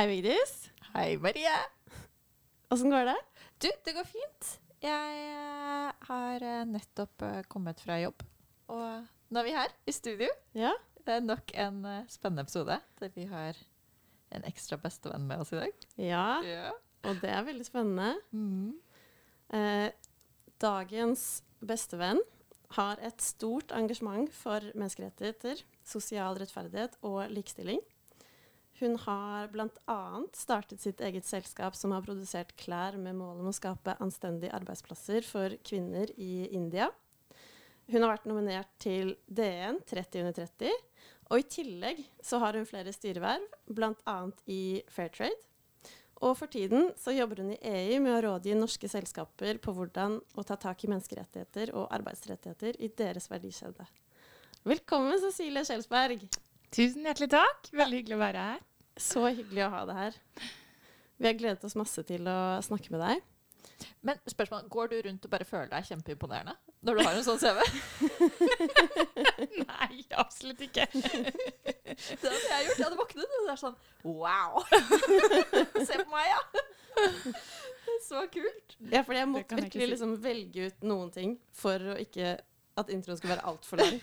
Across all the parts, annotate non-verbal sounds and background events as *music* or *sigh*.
Hei, Vigdis. Hei, Marie. Åssen går det? Du, det går fint. Jeg eh, har eh, nettopp eh, kommet fra jobb, og nå er vi her i studio. Ja. Det er nok en spennende episode der vi har en ekstra bestevenn med oss i dag. Ja, Ja. og det er veldig spennende. Mm. Eh, dagens bestevenn har et stort engasjement for menneskerettigheter, sosial rettferdighet og likestilling. Hun har bl.a. startet sitt eget selskap som har produsert klær med mål om å skape anstendige arbeidsplasser for kvinner i India. Hun har vært nominert til DN 30 under 30, og i tillegg så har hun flere styreverv, bl.a. i Fairtrade. Og for tiden så jobber hun i EU med å rådgi norske selskaper på hvordan å ta tak i menneskerettigheter og arbeidsrettigheter i deres verdikjede. Velkommen, Cecilie Skjelsberg. Tusen hjertelig takk. Veldig hyggelig å være her. Så hyggelig å ha deg her. Vi har gledet oss masse til å snakke med deg. Men spørsmål, går du rundt og bare føler deg kjempeimponerende når du har en sånn CV? *laughs* Nei, absolutt ikke. *laughs* Det hadde jeg gjort. Jeg hadde våknet, og det er sånn Wow! *laughs* Se på meg, ja! Så kult. Ja, for jeg Det måtte virkelig si. liksom velge ut noen ting for å ikke at introen skulle være altfor lang.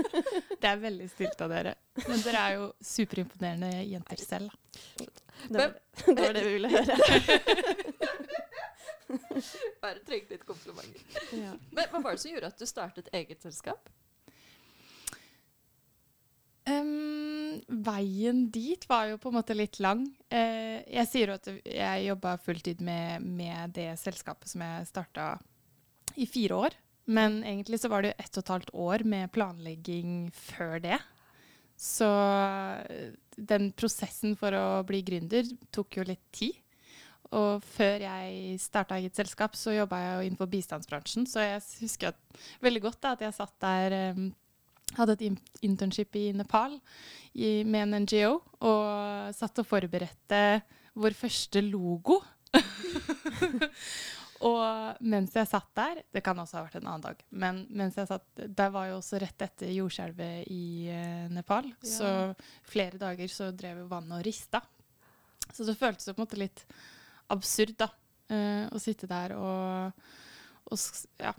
*laughs* Det er veldig stilt av dere. Men dere er jo superimponerende jenter selv. da. Det var, det var det vi ville høre. *laughs* Bare trengte litt komplimenter. Ja. Men hva var det som gjorde at du startet eget selskap? Um, veien dit var jo på en måte litt lang. Uh, jeg sier jo at jeg jobba fulltid med, med det selskapet som jeg starta i fire år. Men egentlig så var det jo ett og et halvt år med planlegging før det. Så eh, den prosessen for å bli gründer tok jo litt tid. Og før jeg starta eget selskap, så jobba jeg jo innenfor bistandsbransjen. Så jeg husker at, veldig godt da, at jeg satt der um, hadde et internship i Nepal i, med en NGO, og satt og forberedte vår første logo. *laughs* *laughs* og mens jeg satt der, det kan også ha vært en annen dag, men mens jeg satt, der var jo også rett etter jordskjelvet i uh, Nepal, Ja. så flere dager så drev jo vannet og rista. Så det føltes jo på en måte litt absurd da, Uh, å sitte der og, og ja,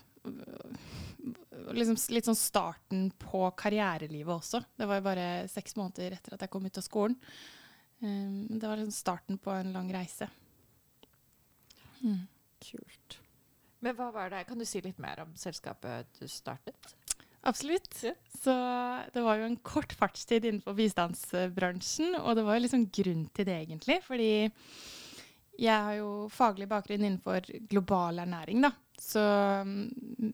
liksom litt sånn starten på karrierelivet også. Det var jo bare seks måneder etter at jeg kom ut av skolen. Um, det var liksom starten på en lang reise. Mm. Kult. Men hva var det? Kan du si litt mer om selskapet du startet? Absolutt. Ja. Så det var jo en kort fartstid innenfor bistandsbransjen, og det var jo liksom grunn til det egentlig, fordi jeg har jo faglig bakgrunn innenfor global ernæring, da. Så mm,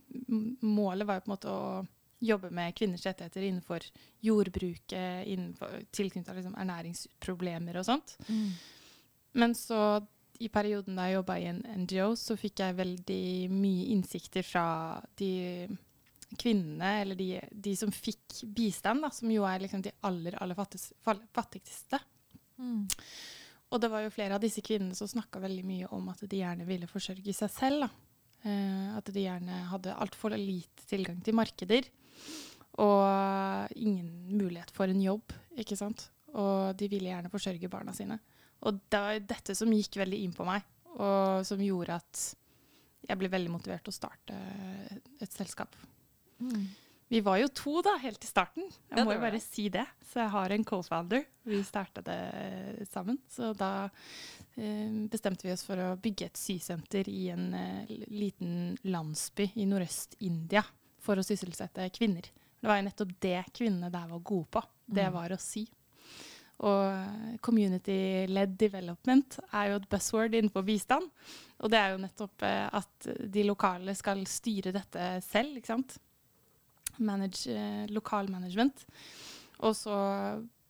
målet var jo på en måte å jobbe med kvinners rettigheter innenfor jordbruket, tilknyttet liksom ernæringsproblemer og sånt. Men så i perioden da jeg jobba i en NGO, så fikk jeg veldig mye innsikter fra de kvinnene, eller de, de som fikk bistand, da, som jo er liksom de aller, aller fattigste. fattigste. Mm. Og det var jo flere av disse kvinnene som snakka veldig mye om at de gjerne ville forsørge seg selv. Eh, at de gjerne hadde altfor lite tilgang til markeder. Og ingen mulighet for en jobb, ikke sant. Og de ville gjerne forsørge barna sine. Og det var dette som gikk veldig inn på meg, og som gjorde at jeg ble veldig motivert til å starte et selskap. Vi var jo to da, helt i starten. Jeg Ja, må jo bare det. si det. Så jeg har en co-founder. Vi starta det sammen. Så da eh, bestemte vi oss for å bygge et sysenter i en eh, liten landsby i nordøst-India for å sysselsette kvinner. Det var jo nettopp det kvinnene der var gode på. Det Mm. var å sy. Og community-led development er jo et buzzword innenfor bistand. Og det er jo nettopp eh, at de lokale skal styre dette selv, ikke sant. Manage, eh, lokal management. Og så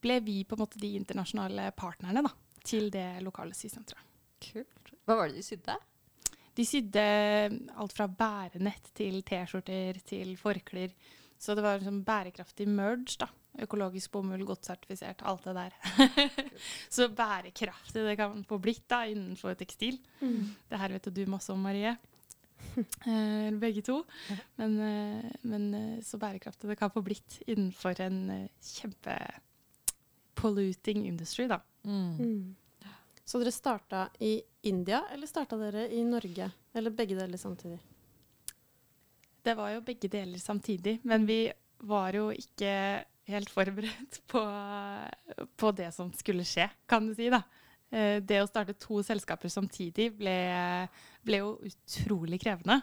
ble vi på en måte de internasjonale partnerne da, til det lokale sysenteret. Kult. Hva var det de sydde? De sydde alt fra bærenett til T-skjorter til forklær. Så det var en sånn bærekraftig merge, da. Økologisk bomull, godt sertifisert, alt det der. *laughs* så bærekraftig det kan få blitt da, innenfor tekstil. Mm. Det her vet jo du masse om, Marie. *laughs* Eh, begge to. Men, eh, men eh, så bærekraftig det kan få blitt innenfor en eh, kjempe polluting industry, da. Mm. Så dere starta i India, eller starta dere i Norge? Eller begge deler samtidig? Det var jo begge deler samtidig, men vi var jo ikke helt forberedt på, på det som skulle skje, kan du si. da. Eh, Det å starte to selskaper samtidig ble, ble jo utrolig krevende.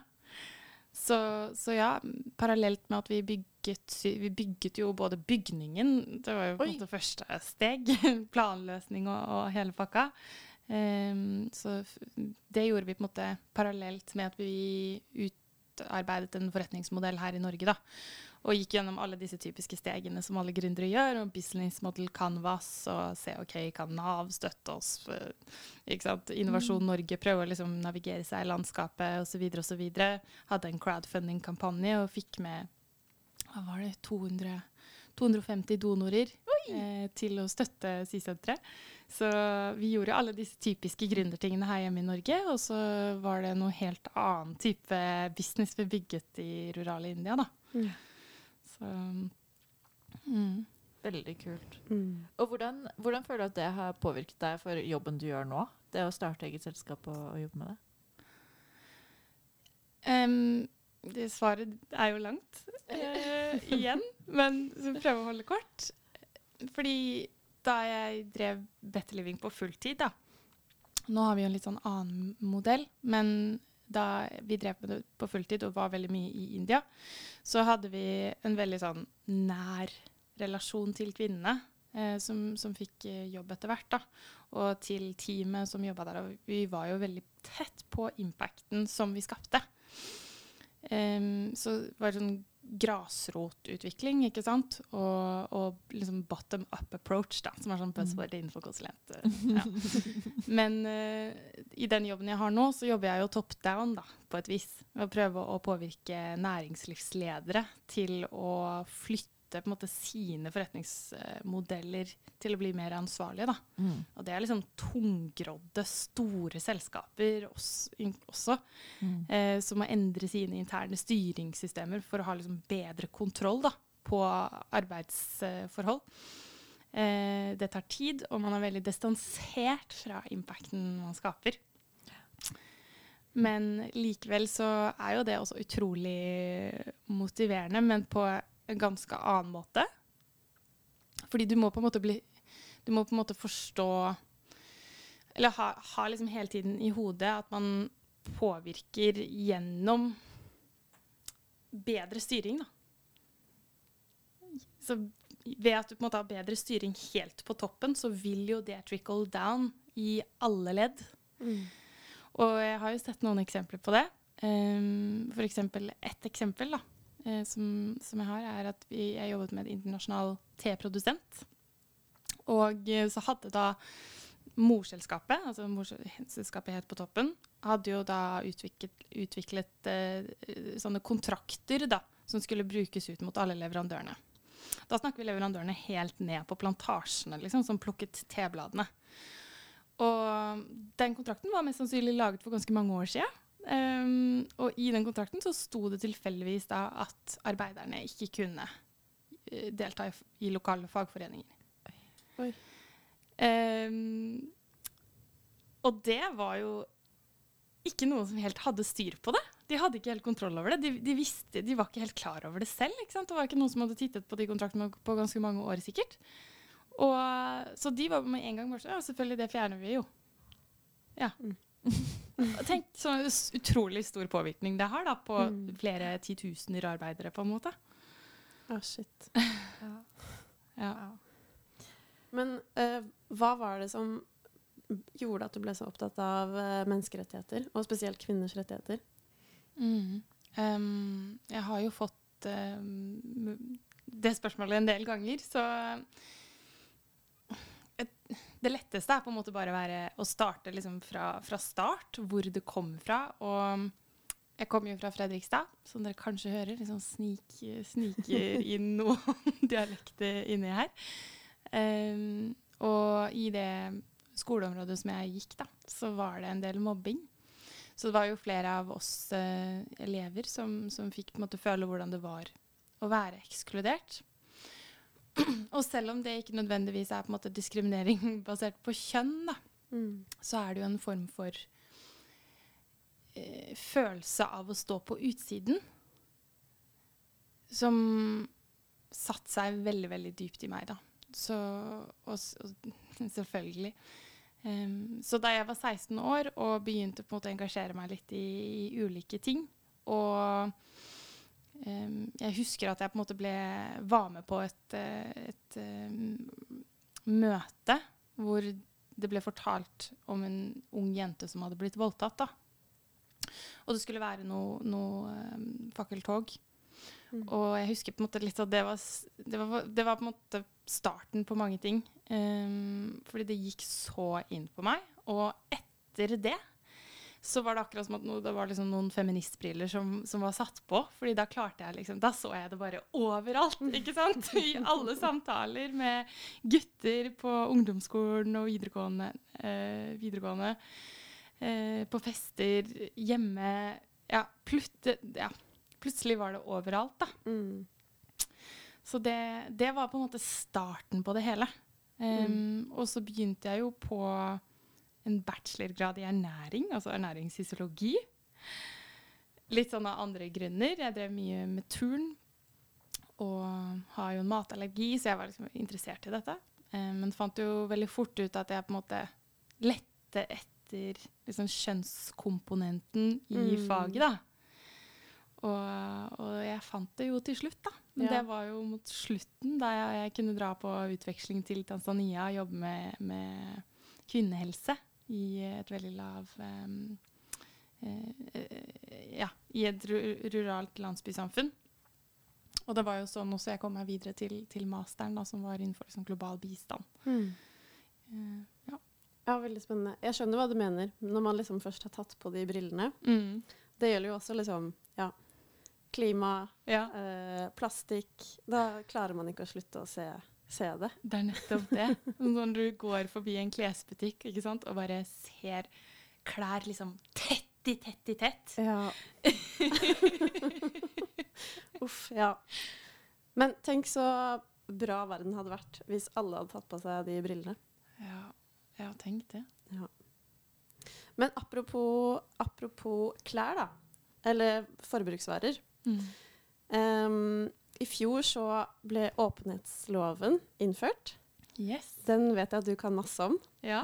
Så, så ja, parallelt med at vi bygget, vi bygget jo både bygningen, det var jo på en måte første steg, *laughs* planløsning og, og hele pakka. Um, så det gjorde vi på en måte parallelt med at vi utarbeidet en forretningsmodell her i Norge, da. Og gikk gjennom alle disse typiske stegene som alle gründere gjør. og Business model canvas og se ok, kan Nav støtte oss? For? Innovasjon Norge prøver å liksom navigere seg i landskapet osv. osv. Hadde en crowdfunding-kampanje og fikk med hva var det, 200, 250 donorer eh, til å støtte Sysenteret. Så vi gjorde alle disse typiske gründertingene her hjemme i Norge. Og så var det noe helt annen type business vi bygget i rurale India, da. Mm. Så mm. Veldig kult. Mm. Og hvordan, hvordan føler du at det har påvirket deg for jobben du gjør nå? Det å starte eget selskap og, og jobbe med det? Um, det svaret er jo langt uh, *laughs* igjen, men så prøver å holde kort. Fordi da jeg drev Better Living på fulltid, da Nå har vi jo en litt sånn annen modell, men da vi drev med det på fulltid og var veldig mye i India, så hadde vi en veldig sånn nær relasjon til kvinnene. Eh, som, som fikk eh, jobb etter hvert. da, Og til teamet som jobba der. Og vi var jo veldig tett på impacten som vi skapte. Um, så det var sånn grasrotutvikling, ikke sant? Og, og liksom bottom up approach, da, som er sånn buzzword innenfor konsulent. eh, Ja. *laughs* Men uh, i den jobben jeg har nå, så jobber jeg jo top down, da, på et vis. Ved å prøve å påvirke næringslivsledere til å flytte på en måte sine forretningsmodeller til å bli mer ansvarlige, da. Mm. Og det er liksom tungrodde, store selskaper også, også Mm. eh, som må endre sine interne styringssystemer for å ha liksom bedre kontroll da, på arbeidsforhold. Eh, det tar tid, og man er veldig distansert fra impacten man skaper. Men likevel så er jo det også utrolig motiverende, men på en ganske annen måte. Fordi du må på en måte bli Du må på en måte forstå Eller ha, ha liksom hele tiden i hodet at man påvirker gjennom bedre styring, da. Så ved at du på en måte har bedre styring helt på toppen, så vil jo det trickle down i alle ledd. Mm. Og jeg har jo sett noen eksempler på det. Um, for eksempel ett eksempel da, eh, som, som jeg har, er at vi, jeg jobbet med en internasjonal teprodusent. Og eh, så hadde da morselskapet, altså morselskapet helt på toppen, hadde jo da utviklet, utviklet eh, sånne kontrakter da, som skulle brukes ut mot alle leverandørene. Da snakker vi leverandørene helt ned på plantasjene, liksom, som plukket tebladene. Og den kontrakten var mest sannsynlig laget for ganske mange år siden. Um, og i den kontrakten så sto det tilfeldigvis da at arbeiderne ikke kunne eh, delta i, i lokale fagforeninger. Oi. Um, og det var jo ikke noen som helt hadde styr på det. De hadde ikke helt kontroll over det. De, de, visste, de var ikke helt klar over det selv. Det var ikke noen som hadde tittet på de kontraktene på ganske mange år sikkert. Og, så de var med en gang bare sånn Ja, selvfølgelig, det fjerner vi jo. Ja. *laughs* Tenk så utrolig stor påvirkning det har da, på Mm. flere titusener arbeidere, på en måte. Ah, shit. *laughs* Ja. Men uh, hva var det som gjorde at du ble så opptatt av uh, menneskerettigheter, og spesielt kvinners rettigheter? Mm. Um, jeg har jo fått um, det spørsmålet en del ganger, så det letteste er på en måte bare være, å starte liksom fra, fra start, hvor det kom fra. Og jeg kommer jo fra Fredrikstad, som dere kanskje hører. Liksom snik, sniker *laughs* inn noen dialekter inni her. Um, og i det skoleområdet som jeg gikk, da, så var det en del mobbing. Så det var jo flere av oss uh, elever som, som, fikk måte føle hvordan det var å være ekskludert. *clears throat* Og selv om det ikke nødvendigvis er måte diskriminering *laughs* basert på kjønn, da, mm. så er det jo en form for eh, følelse av å stå på utsiden som satte seg veldig, veldig dypt i meg, da. Så og, og, *laughs* selvfølgelig. Um, så da jeg var 16 år og begynte å engasjere meg litt i, i ulike ting Og jeg husker at jeg på en måte ble, var med på et, et et møte hvor det ble fortalt om en ung jente som hadde blitt voldtatt. da. Og det skulle være noe, noe fakkeltog. Mm. Og jeg husker på en måte litt at det var, det var, det var på en måte starten på mange ting. Um, fordi det gikk så inn på meg. Og etter det så var det akkurat som at no, det var liksom noen feministbriller som, som, var satt på. fordi da klarte jeg liksom Da så jeg det bare overalt, ikke sant? *laughs* I alle samtaler med gutter på ungdomsskolen og videregående. Eh, videregående eh, på fester, hjemme Ja, plutte, ja plutselig var det overalt, da. Mm. Så det, det, var på en måte starten på det hele. Um, mm. Og så begynte jeg jo på en bachelorgrad i ernæring, altså ernæringsfysiologi. Litt sånn av andre grunner. Jeg drev mye med turn og har jo en matallergi, så jeg var liksom interessert i dette. Eh, men fant jo veldig fort ut at jeg på en måte lette etter liksom, kjønnskomponenten i mm. faget, da. Og, og, jeg fant det jo til slutt, da. Men ja. det var jo mot slutten, da jeg, jeg, kunne dra på utveksling til Tanzania og jobbe med, med kvinnehelse i et veldig lav um, uh, Ja, i et ruralt landsbysamfunn. Og det var jo sånn også jeg kom meg videre til, til masteren, da, som var innenfor liksom, global bistand. Mm. Uh, ja. ja. veldig spennende. Jeg skjønner hva du mener, når man liksom først har tatt på de brillene. Mm. Det gjelder jo også liksom ja, klima, ja. eh, plastikk Da klarer man ikke å slutte å se, se det. Det er nettopp det. Når du går forbi en klesbutikk sant, og bare ser klær liksom tett i tett i tett. Ja. *laughs* Uff, ja. Men tenk så bra verden hadde vært hvis alle hadde tatt på seg de brillene. Ja, jeg har tenkt det. Ja. Men apropos, apropos klær, da. Eller forbruksvarer. Mm. Um, I fjor så ble åpenhetsloven innført. Yes. Den vet jeg at du kan masse om. Ja.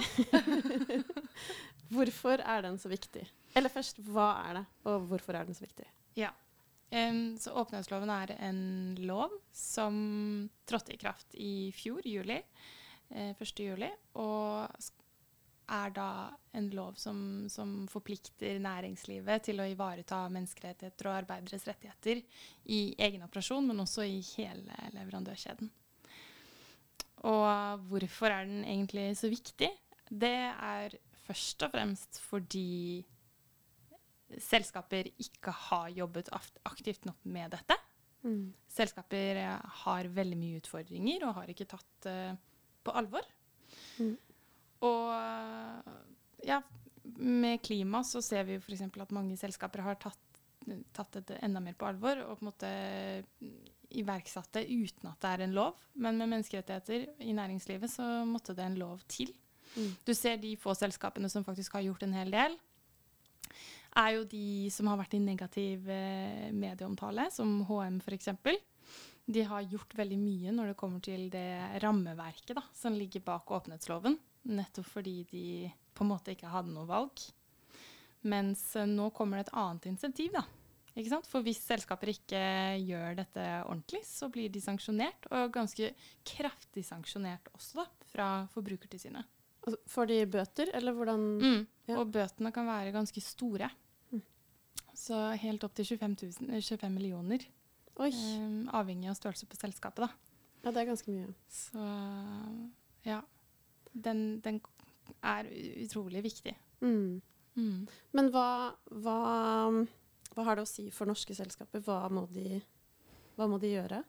*laughs* hvorfor er den så viktig? Eller først, hva er det, og hvorfor er den så viktig? Ja. Um, så åpenhetsloven er en lov som trådte i kraft i fjor, juli. Eh, 1. juli. Og er da en lov som, som, forplikter næringslivet til å ivareta menneskerettigheter og arbeideres rettigheter i egen operasjon, men også i hele leverandørkjeden. Og hvorfor er den egentlig så viktig? Det er først og fremst fordi selskaper ikke har jobbet aktivt nok med dette. Mm. Selskaper har veldig mye utfordringer og har ikke tatt uh, på alvor. Mm. Og ja, med klima så ser vi jo f.eks. at mange selskaper har tatt, tatt det enda mer på alvor og på en måte iverksatt det uten at det er en lov. Men med menneskerettigheter i næringslivet så måtte det en lov til. Mm. Du ser de få selskapene som faktisk har gjort en hel del, er jo de som har vært i negativ eh, medieomtale, som HM f.eks. De har gjort veldig mye når det kommer til det rammeverket da, som ligger bak åpenhetsloven. Nettopp fordi de på en måte ikke hadde noe valg. Mens eh, nå kommer det et annet insentiv, da. Ikke sant? For hvis selskaper ikke gjør dette ordentlig, så blir de sanksjonert, og ganske kraftig sanksjonert også, da, fra Forbrukertilsynet. Altså, får de bøter, eller hvordan mm. ja. Og bøtene kan være ganske store. Mm. Så helt opp til 25, 000, 25 millioner. Um, avhengig av størrelse på selskapet, da. Ja, det er ganske mye. Så ja. Den, den er utrolig viktig. Mm. Mm. Men hva, hva, hva har det å si for norske selskaper? Hva må de, hva må de gjøre?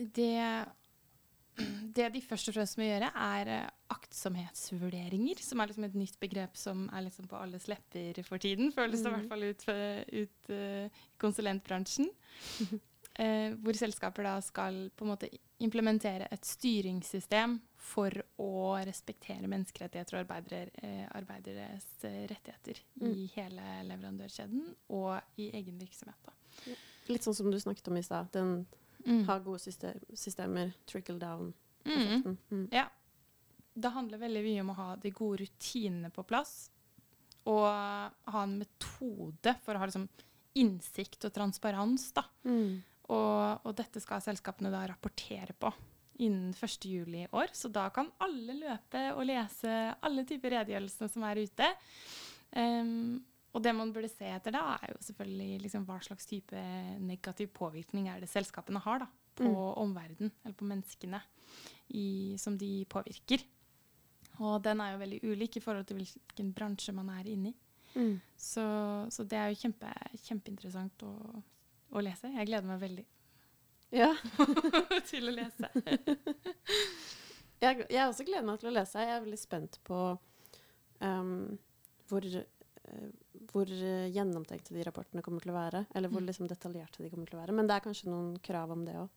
Det, det de først og fremst må gjøre, er eh, aktsomhetsvurderinger, som er liksom et nytt begrep som er liksom på alles lepper for tiden. Føles det i Mm. hvert fall ut, ut eh, i konsulentbransjen. uh, *laughs* hvor selskaper da skal på en måte implementere et styringssystem for å respektere menneskerettigheter og arbeidere, eh, arbeideres rettigheter rettigheter i hele leverandørkjeden og i egen virksomhet. Da. Litt sånn som du snakket om i stad. Den Mm. har gode system, systemer, trickle Mm. down-effekten. Mm. Ja. Det handler veldig mye om å ha de gode rutinene på plass. Og ha en metode for å ha liksom innsikt og transparens. Da. Mm. Og, og dette skal selskapene da rapportere på innen 1. juli i år. Så da kan alle løpe og lese alle typer redegjørelsene som er ute. Um, og det man burde se etter da, er jo selvfølgelig liksom hva slags type negativ påvirkning er det selskapene har da, på Mm. omverdenen, eller på menneskene i, som de påvirker. Og den er jo veldig ulik i forhold til hvilken bransje man er inne i. Mm. Så, så det er jo kjempe, kjempeinteressant å, å lese. Jeg gleder meg veldig Ja. *laughs* til å lese. *laughs* Jeg, jeg også gleder meg til å lese. Jeg er veldig spent på um, hvor, uh, hvor gjennomtenkte de rapportene kommer til å være. Eller hvor Mm. liksom, detaljerte de kommer til å være. Men det er kanskje noen krav om det òg.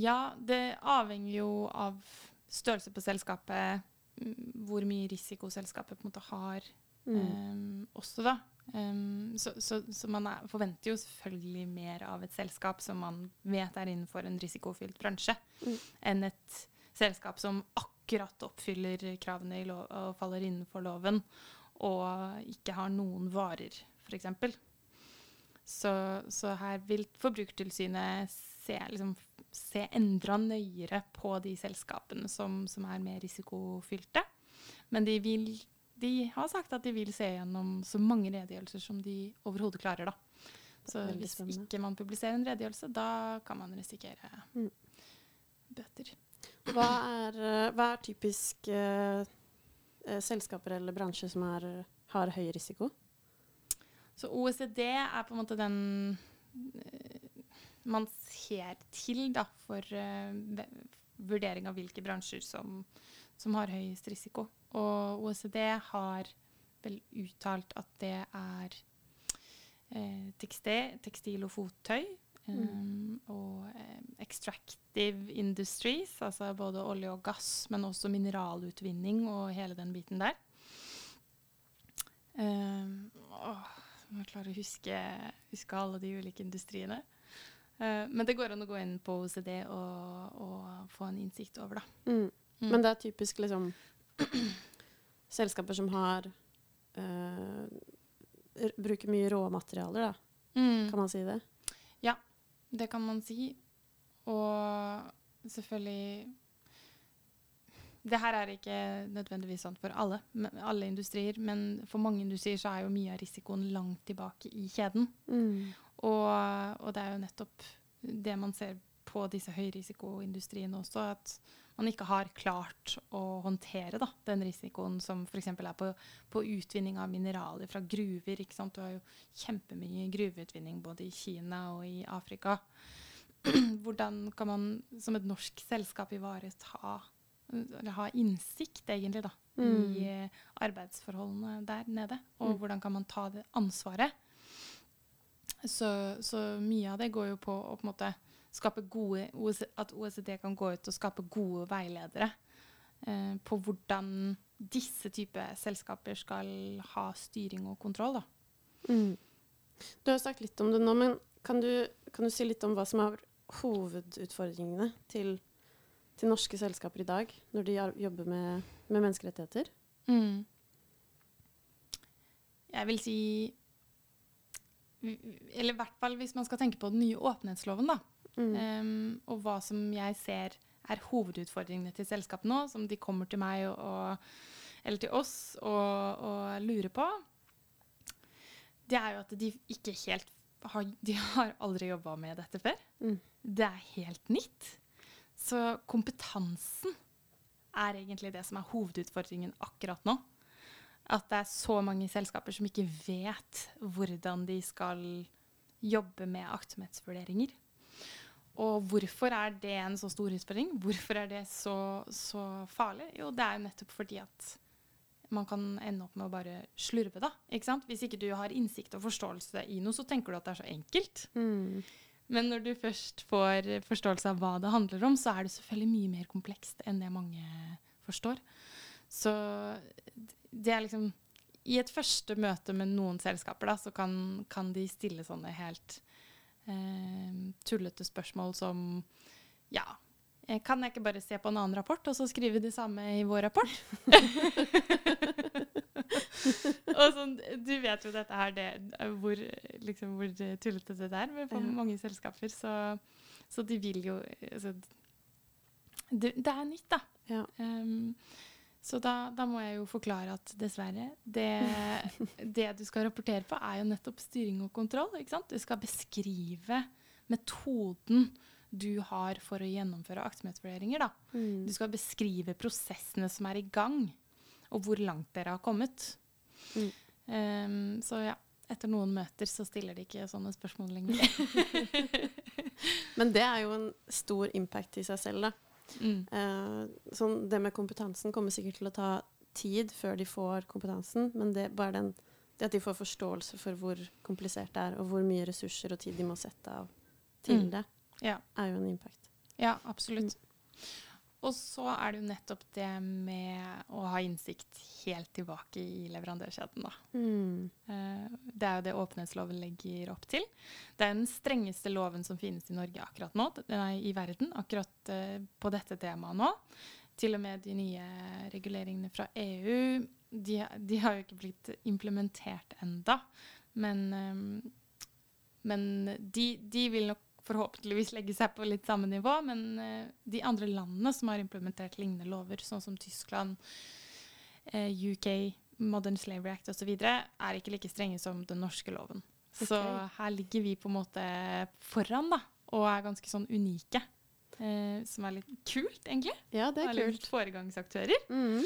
Ja, det avhenger jo av størrelse på selskapet, hvor mye risiko selskapet på en måte har Mm. um, også, da. Em, så, så, så man er, forventer jo selvfølgelig mer av et selskap som man vet er innenfor en risikofylt bransje, Mm. enn et selskap som akkurat oppfyller kravene og faller innenfor loven, og ikke har noen varer, f.eks. Så, så her vil Forbrukertilsynet se, liksom, se endra nøyere på de selskapene som, som er mer risikofylte. Men de, vil, de har sagt at de vil se gjennom så mange redegjørelser som de overhodet klarer. Da. Så hvis ikke man publiserer en redegjørelse, da kan man risikere Mm. bøter. Hva er, eh, hva er typisk eh, eh, selskaper eller bransjer som er, har høy risiko? Så OECD er på en måte den eh, man ser til da, for uh, vurdering av hvilke bransjer som, som har høyest risiko. Og OECD har vel uttalt at det er eh, tekstil, tekstil og fottøy. em, og eh, extractive industries, altså både olje og gass, men også mineralutvinning og hele den biten der. Um, åh, må jeg klare å huske, huske alle de ulike industriene. Uh, men det går an å gå inn på OCD og, og få en innsikt over, da. Mm. Mm. Men det er typisk liksom *clears throat* selskaper som har uh, Bruker mye råmaterialer, da. Mm. Kan man si det? Ja, Det kan man si. Og selvfølgelig Det her er ikke nødvendigvis sant for alle, men, alle industrier, men for mange industrier så er jo mye av risikoen langt tilbake i kjeden. Mm. Og, og det er jo nettopp det man ser på disse høyrisikoindustriene også, at man ikke har klart å håndtere da, den risikoen som f.eks. er på, på utvinning av mineraler fra gruver. Ikke sant? Du har jo kjempemye gruveutvinning både i Kina og i Afrika. *clears throat* Hvordan kan man som et norsk selskap ivareta eller ha innsikt, egentlig, da, Mm. i eh, arbeidsforholdene der nede? Og Mm. hvordan kan man ta det ansvaret? Så, så mye av det går jo på å på en måte gode At OECD kan gå ut og skape gode veiledere eh, på hvordan disse typer selskaper skal ha styring og kontroll. Da. Mm. Du har sagt litt om det nå, men kan du, kan du si litt om hva som er hovedutfordringene til, til norske selskaper i dag, når de jobber med, med menneskerettigheter? Mm. Jeg vil si Eller i hvert fall hvis man skal tenke på den nye åpenhetsloven, da. Mm. Um, og hva som jeg ser er hovedutfordringene til selskapet nå, som de kommer til meg og, og, eller til oss og, og lurer på, det er jo at de ikke helt har, De har aldri jobba med dette før. Mm. Det er helt nytt. Så kompetansen er egentlig det som er hovedutfordringen akkurat nå. At det er så mange selskaper som ikke vet hvordan de skal jobbe med aktsomhetsvurderinger. Og hvorfor er det en så stor utfordring? Hvorfor er det så, så farlig? Jo, det er jo nettopp fordi at man kan ende opp med å bare slurve, da. Ikke sant? Hvis ikke du har innsikt og forståelse i noe, så tenker du at det er så enkelt. Mm. Men når du først får forståelse av hva det handler om, så er det selvfølgelig mye mer komplekst enn det mange forstår. Så det er liksom I et første møte med noen selskaper, da, så kan, kan de stille sånne helt tullete spørsmål som Ja, eh, kan jeg ikke bare se på en annen rapport, og så skrive det samme i vår rapport? *laughs* og sånn, du vet jo dette her, det, hvor, liksom, hvor tullete det er med for Ja. mange selskaper. Så, så de vil jo altså, det, det er nytt, da. Ja. Um, så da, da må jeg jo forklare at dessverre, det, *laughs* det du skal rapportere på, er jo nettopp styring og kontroll. ikke sant? Du skal beskrive metoden du har for å gjennomføre aktsomhetsvurderinger. Mm. Du skal beskrive prosessene som er i gang, og hvor langt dere har kommet. Mm. Um, så ja, etter noen møter så stiller de ikke sånne spørsmål lenger. *laughs* Men det er jo en stor impact i seg selv, da. Mm. Eh, sånn, det med kompetansen kommer sikkert til å ta tid før de får kompetansen, men det, bare den, det at de får forståelse for hvor komplisert det er, og hvor mye ressurser og tid de må sette av til Mm. det, Ja. er jo en impact. Ja, absolutt. Og så er det jo nettopp det med å ha innsikt helt tilbake i leverandørkjeden, da. Mm. Eh, Det er jo det åpenhetsloven legger opp til. Det er den strengeste loven som finnes i Norge akkurat nå, nei, i verden, akkurat eh, på dette temaet nå. Til og med de nye reguleringene fra EU, de, de har jo ikke blitt implementert enda. Men, eh, men de, de vil nok forhåpentligvis legge seg på litt samme nivå. Men eh, de andre landene som har implementert lignende lover, sånn som Tyskland, eh, UK, Modern Slavery Act osv., er ikke like strenge som den norske loven. Så her ligger vi på en måte foran, da, og er ganske sånn unike. Eh, som er litt kult, egentlig. Ja, det er litt kult. foregangsaktører. Mm.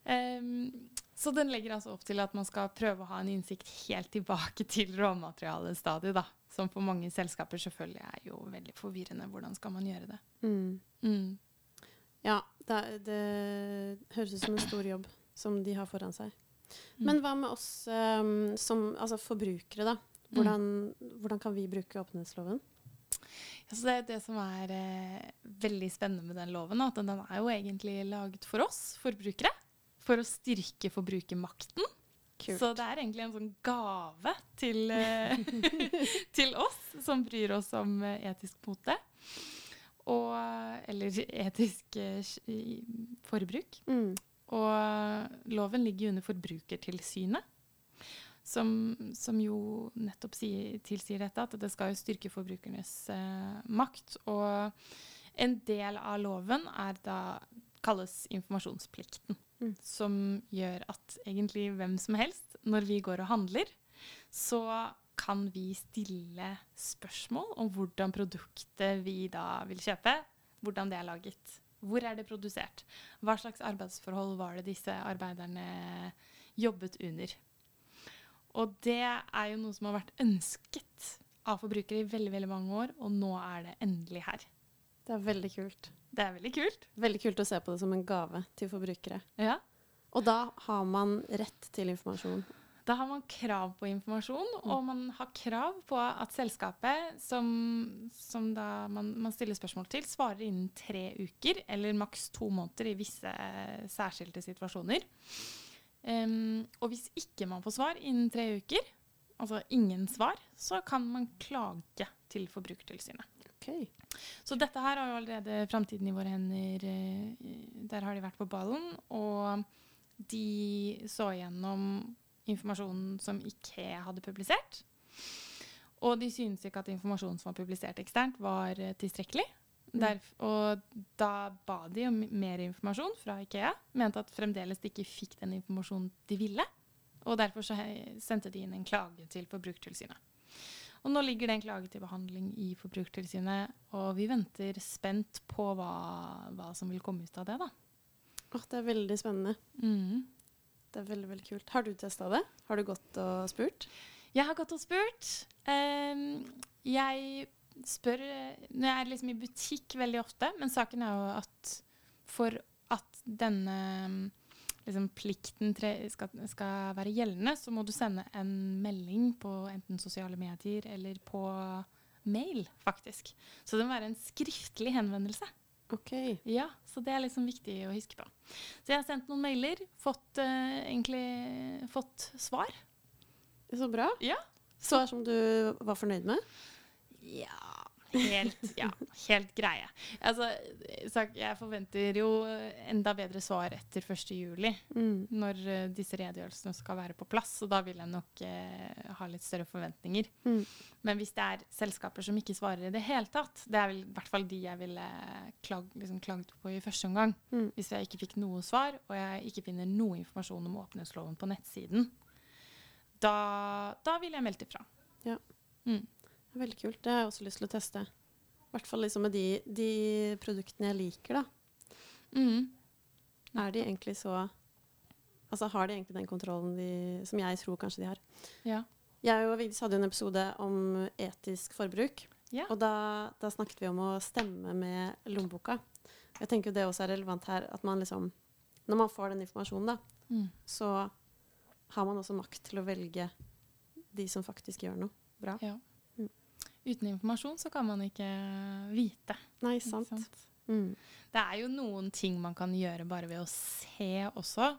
Um, så den legger altså opp til at man skal prøve å ha en innsikt helt tilbake til råmaterialestadiet, da. Som for mange selskaper selvfølgelig er jo veldig forvirrende. Hvordan skal man gjøre det? Mm. Mm. Ja, det, er- det høres ut som en stor jobb som de har foran seg. Mm. Men hva med oss um, som altså forbrukere, da? Hvordan, hvordan kan vi bruke åpenhetsloven? Ja, det er det som er eh, veldig spennende med den loven, at den er jo egentlig laget for oss forbrukere. For å styrke forbrukermakten. Så det er egentlig en sånn gave til, eh, *laughs* til oss som bryr oss om eh, etisk mote. Og, eller etisk eh, forbruk. Mm. Og loven ligger under Forbrukertilsynet, som, som jo nettopp sier, tilsier dette, at det skal jo styrke forbrukernes eh, makt. Og en del av loven er da kalles informasjonsplikten, Mm. som gjør at egentlig hvem som helst, når vi går og handler, så kan vi stille spørsmål om hvordan produktet vi da vil kjøpe, hvordan det er laget. Hvor er det produsert? Hva slags arbeidsforhold var det disse arbeiderne jobbet under? Og det er jo noe som har vært ønsket av forbrukere i veldig, veldig mange år, og nå er det endelig her. Det er veldig kult. Det er veldig kult. Veldig kult å se på det som en gave til forbrukere. Ja. Og da har man rett til informasjon. Da har man krav på informasjon, og man har krav på at selskapet som, som da man, man stiller spørsmål til, svarer innen tre uker, eller maks to måneder i visse eh, særskilte situasjoner. Um, og hvis ikke man får svar innen tre uker, altså ingen svar, så kan man klage til Forbrukertilsynet. Ok. Så dette her har jo allerede framtiden i våre hender. eh, Der har de vært på ballen. Og de så gjennom informasjonen som IKEA hadde publisert. Og de syntes ikke at informasjonen som var publisert eksternt, var eh, tilstrekkelig. Der, og da ba de om mer informasjon fra IKEA. Mente at fremdeles de ikke fikk den informasjonen de ville. Og derfor så sendte de inn en klage til Forbrukertilsynet. Og nå ligger det en klage til behandling i Forbrukertilsynet, og vi venter spent på hva, hva som vil komme ut av det. da. Åh, det er veldig spennende. Mm. Det er veldig, veldig kult. Har du testa det? Har du gått og spurt? Jeg har gått og spurt. Um, jeg spør Når jeg er liksom i butikk veldig ofte, men saken er jo at for at denne liksom, plikten tre, skal, skal være gjeldende, så må du sende en melding på enten sosiale medier eller på mail, faktisk. Så det må være en skriftlig henvendelse. OK. Ja, så det er liksom viktig å huske på. Så jeg har sendt noen mailer, fått uh, egentlig fått svar. Så bra. Ja. Svar som du var fornøyd med? Ja Helt, ja, helt greie. Altså, jeg forventer jo enda bedre svar etter 1. juli, Mm. når eh, disse redegjørelsene skal være på plass. Og da vil jeg nok eh, ha litt større forventninger. Mm. Men hvis det er selskaper som ikke svarer i det hele tatt, det er vel i hvert fall de jeg ville klag, liksom klagd på i første omgang. Mm. Hvis jeg ikke fikk noe svar, og jeg ikke finner noe informasjon om åpenhetsloven på nettsiden, da, da vil jeg melde ifra. Ja. Mm. Veldig kult. Det har jeg også lyst til å teste. I hvert fall liksom med de, de produktene jeg liker, da. Mm. Er de egentlig så Altså, har de egentlig den kontrollen de, som jeg tror kanskje de har? Ja. Jeg og Vigdis hadde jo en episode om etisk forbruk. Ja. Og da, da snakket vi om å stemme med lommeboka. Jeg tenker jo det også er relevant her, at man liksom Når man får den informasjonen, da, Mm. så har man også makt til å velge de som faktisk gjør noe bra. Ja. Uten informasjon så kan man ikke vite. Nei, sant. sant? Mm. Det er jo noen ting man kan gjøre bare ved å se også.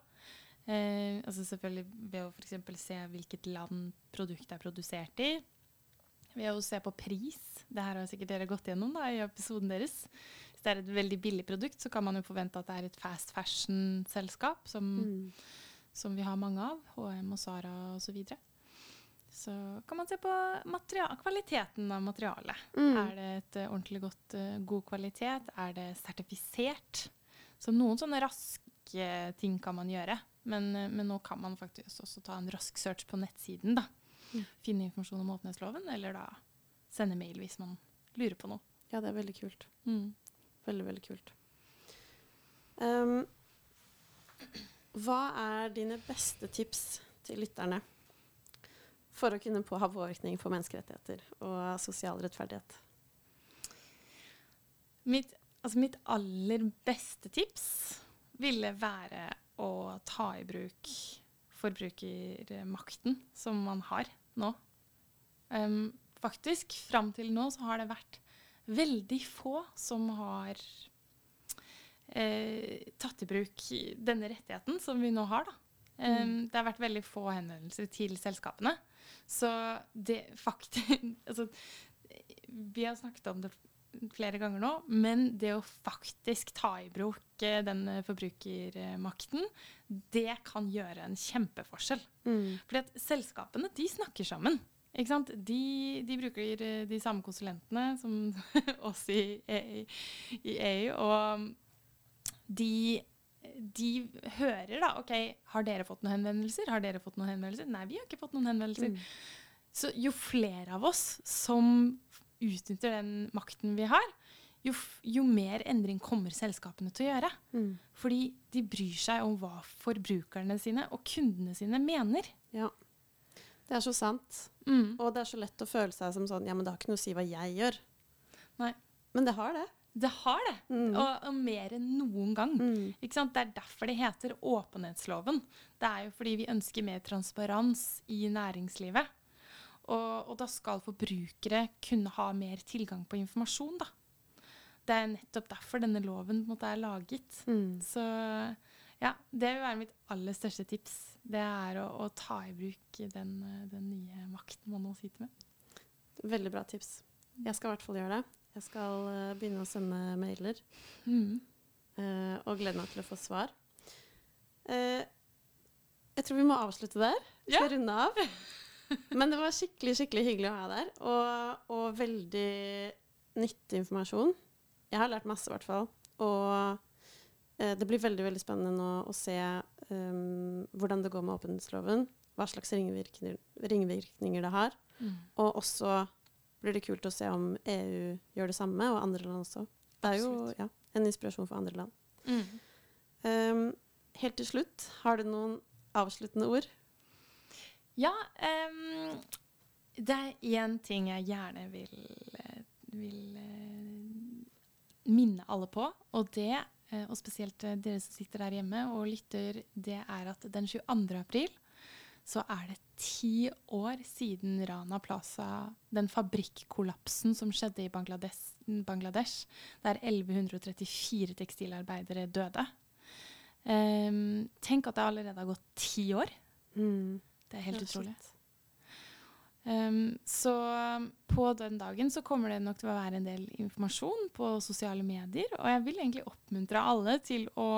Eh, altså selvfølgelig ved å f.eks. se hvilket land produktet er produsert i. Ved å se på pris. Det her har sikkert dere gått gjennom da, i episoden deres. Hvis det er et veldig billig produkt, så kan man jo forvente at det er et fast fashion-selskap som Mm. som vi har mange av, H&M og Sara osv. Så, videre. Så kan man se på kvaliteten av materialet. Mm. Er det et eh, ordentlig godt, eh, god kvalitet? Er det sertifisert? Så noen sånne raske ting kan man gjøre. Men, eh, men nå kan man faktisk også ta en rask search på nettsiden. da. Mm. Finne informasjon om åpenhetsloven, eller da sende mail hvis man lurer på noe. Ja, det er veldig kult. Mm. Veldig, veldig kult. Um, hva er dine beste tips til lytterne for å kunne ha påvirkning på menneskerettigheter og sosial rettferdighet? Mitt, altså mitt aller beste tips ville være å ta i bruk forbrukermakten som man har nå. Um, faktisk, fram til nå så har det vært veldig få som har eh, tatt i bruk denne rettigheten som vi nå har. Da. mm. Det har vært veldig få henvendelser til selskapene. Så det faktisk *laughs* altså, Vi har snakket om det flere ganger nå, men det å faktisk ta i bruk eh, den eh, forbrukermakten, det kan gjøre en kjempeforskjell. Mm. Fordi at selskapene, de snakker sammen. Ikke sant? De, de bruker eh, de samme konsulentene som *laughs* oss i, i, i EU, og de, de hører da, ok, har dere fått noen henvendelser? Har dere fått noen henvendelser? Nei, vi har ikke fått noen henvendelser. Mm. Så jo flere av oss som utnytter den makten vi har, jo, jo mer endring kommer selskapene til å gjøre. Mm. Fordi de bryr seg om hva forbrukerne sine og kundene sine mener. Ja. Det er så sant. Mm. Og det er så lett å føle seg som sånn Ja, men det har ikke noe å si hva jeg gjør. Nei. Men det har det. Det har det, Mm. og, og mer enn noen gang. Mm. Ikke sant? Det er derfor det heter åpenhetsloven. Det er jo fordi vi ønsker mer transparens i næringslivet. Og, og da skal forbrukere kunne ha mer tilgang på informasjon. Da. Det er nettopp derfor denne loven måte, er laget. Mm. Så ja, det vil være mitt aller største tips. Det er å, å ta i bruk den, den nye makten man nå sitter med. Veldig bra tips. Jeg skal i hvert fall gjøre det. Jeg skal uh, begynne å sende mailer. Mm. Uh, og gleder meg til å få svar. Uh, jeg tror vi må avslutte der. Vi skal runde av. Men det var skikkelig skikkelig hyggelig å ha deg der. Og, og veldig nyttig informasjon. Jeg har lært masse, i hvert fall. Og det blir veldig veldig spennende nå å se um, hvordan det går med åpenhetsloven. Hva slags ringvirkninger, ringvirkninger det har. Mm. Og også blir det kult å se om EU gjør det samme, og andre land også. Det er jo ja, en inspirasjon for andre land. Mm. Um, helt til slutt, har du noen avsluttende ord? Ja, Um, det er én ting jeg gjerne vil, eh, vil uh, minne alle på, og det, uh, og spesielt dere som sitter der hjemme og lytter, det er at den 22. april så er det ti år siden Rana Plaza, den fabrikkollapsen som skjedde i Bangladesh, Bangladesh der 1134 tekstilarbeidere døde. Um, tenk at det allerede har gått ti år. Det er helt det er utrolig. shit. Um, så um, på den dagen så kommer det nok til å være en del informasjon på sosiale medier. Og jeg vil egentlig oppmuntre alle til å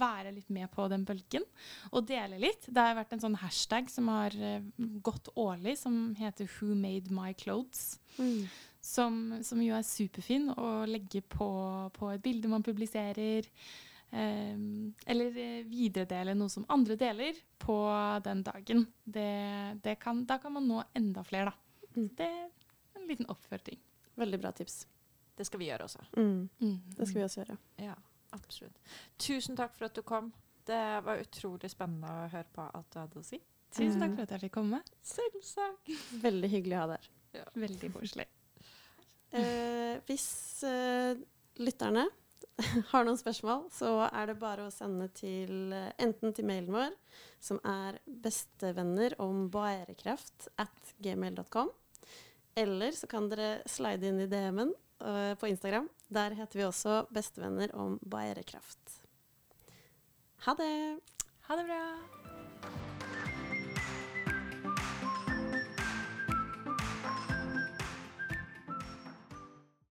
være litt med på den bølgen og dele litt. Det har vært en sånn hashtag som har eh, gått årlig, som heter 'Who made my clothes'. Mm. Som, som jo er superfin å legge på, på et bilde man publiserer. Um, eller eh, videredele noe som andre deler på den dagen. Det, det kan, da kan man nå enda flere, da. Mm. Det er en liten oppføring. Veldig bra tips. Det skal vi gjøre også. Mm. Det skal vi også gjøre. Ja, absolutt. Tusen takk for at du kom. Det var utrolig spennende å høre på alt du hadde å si. Tusen takk for at jeg fikk komme. Selvsagt. Veldig hyggelig å ha deg her. Veldig koselig. Eh, hvis eh, lytterne *laughs* har noen spørsmål, så er det bare å sende til eh, enten til mailen vår, som er bestevenner om bærekraft at gmail.com, eller så kan dere slide inn i DM-en uh, på Instagram. Der heter vi også bestevenner om bærekraft. Ha det!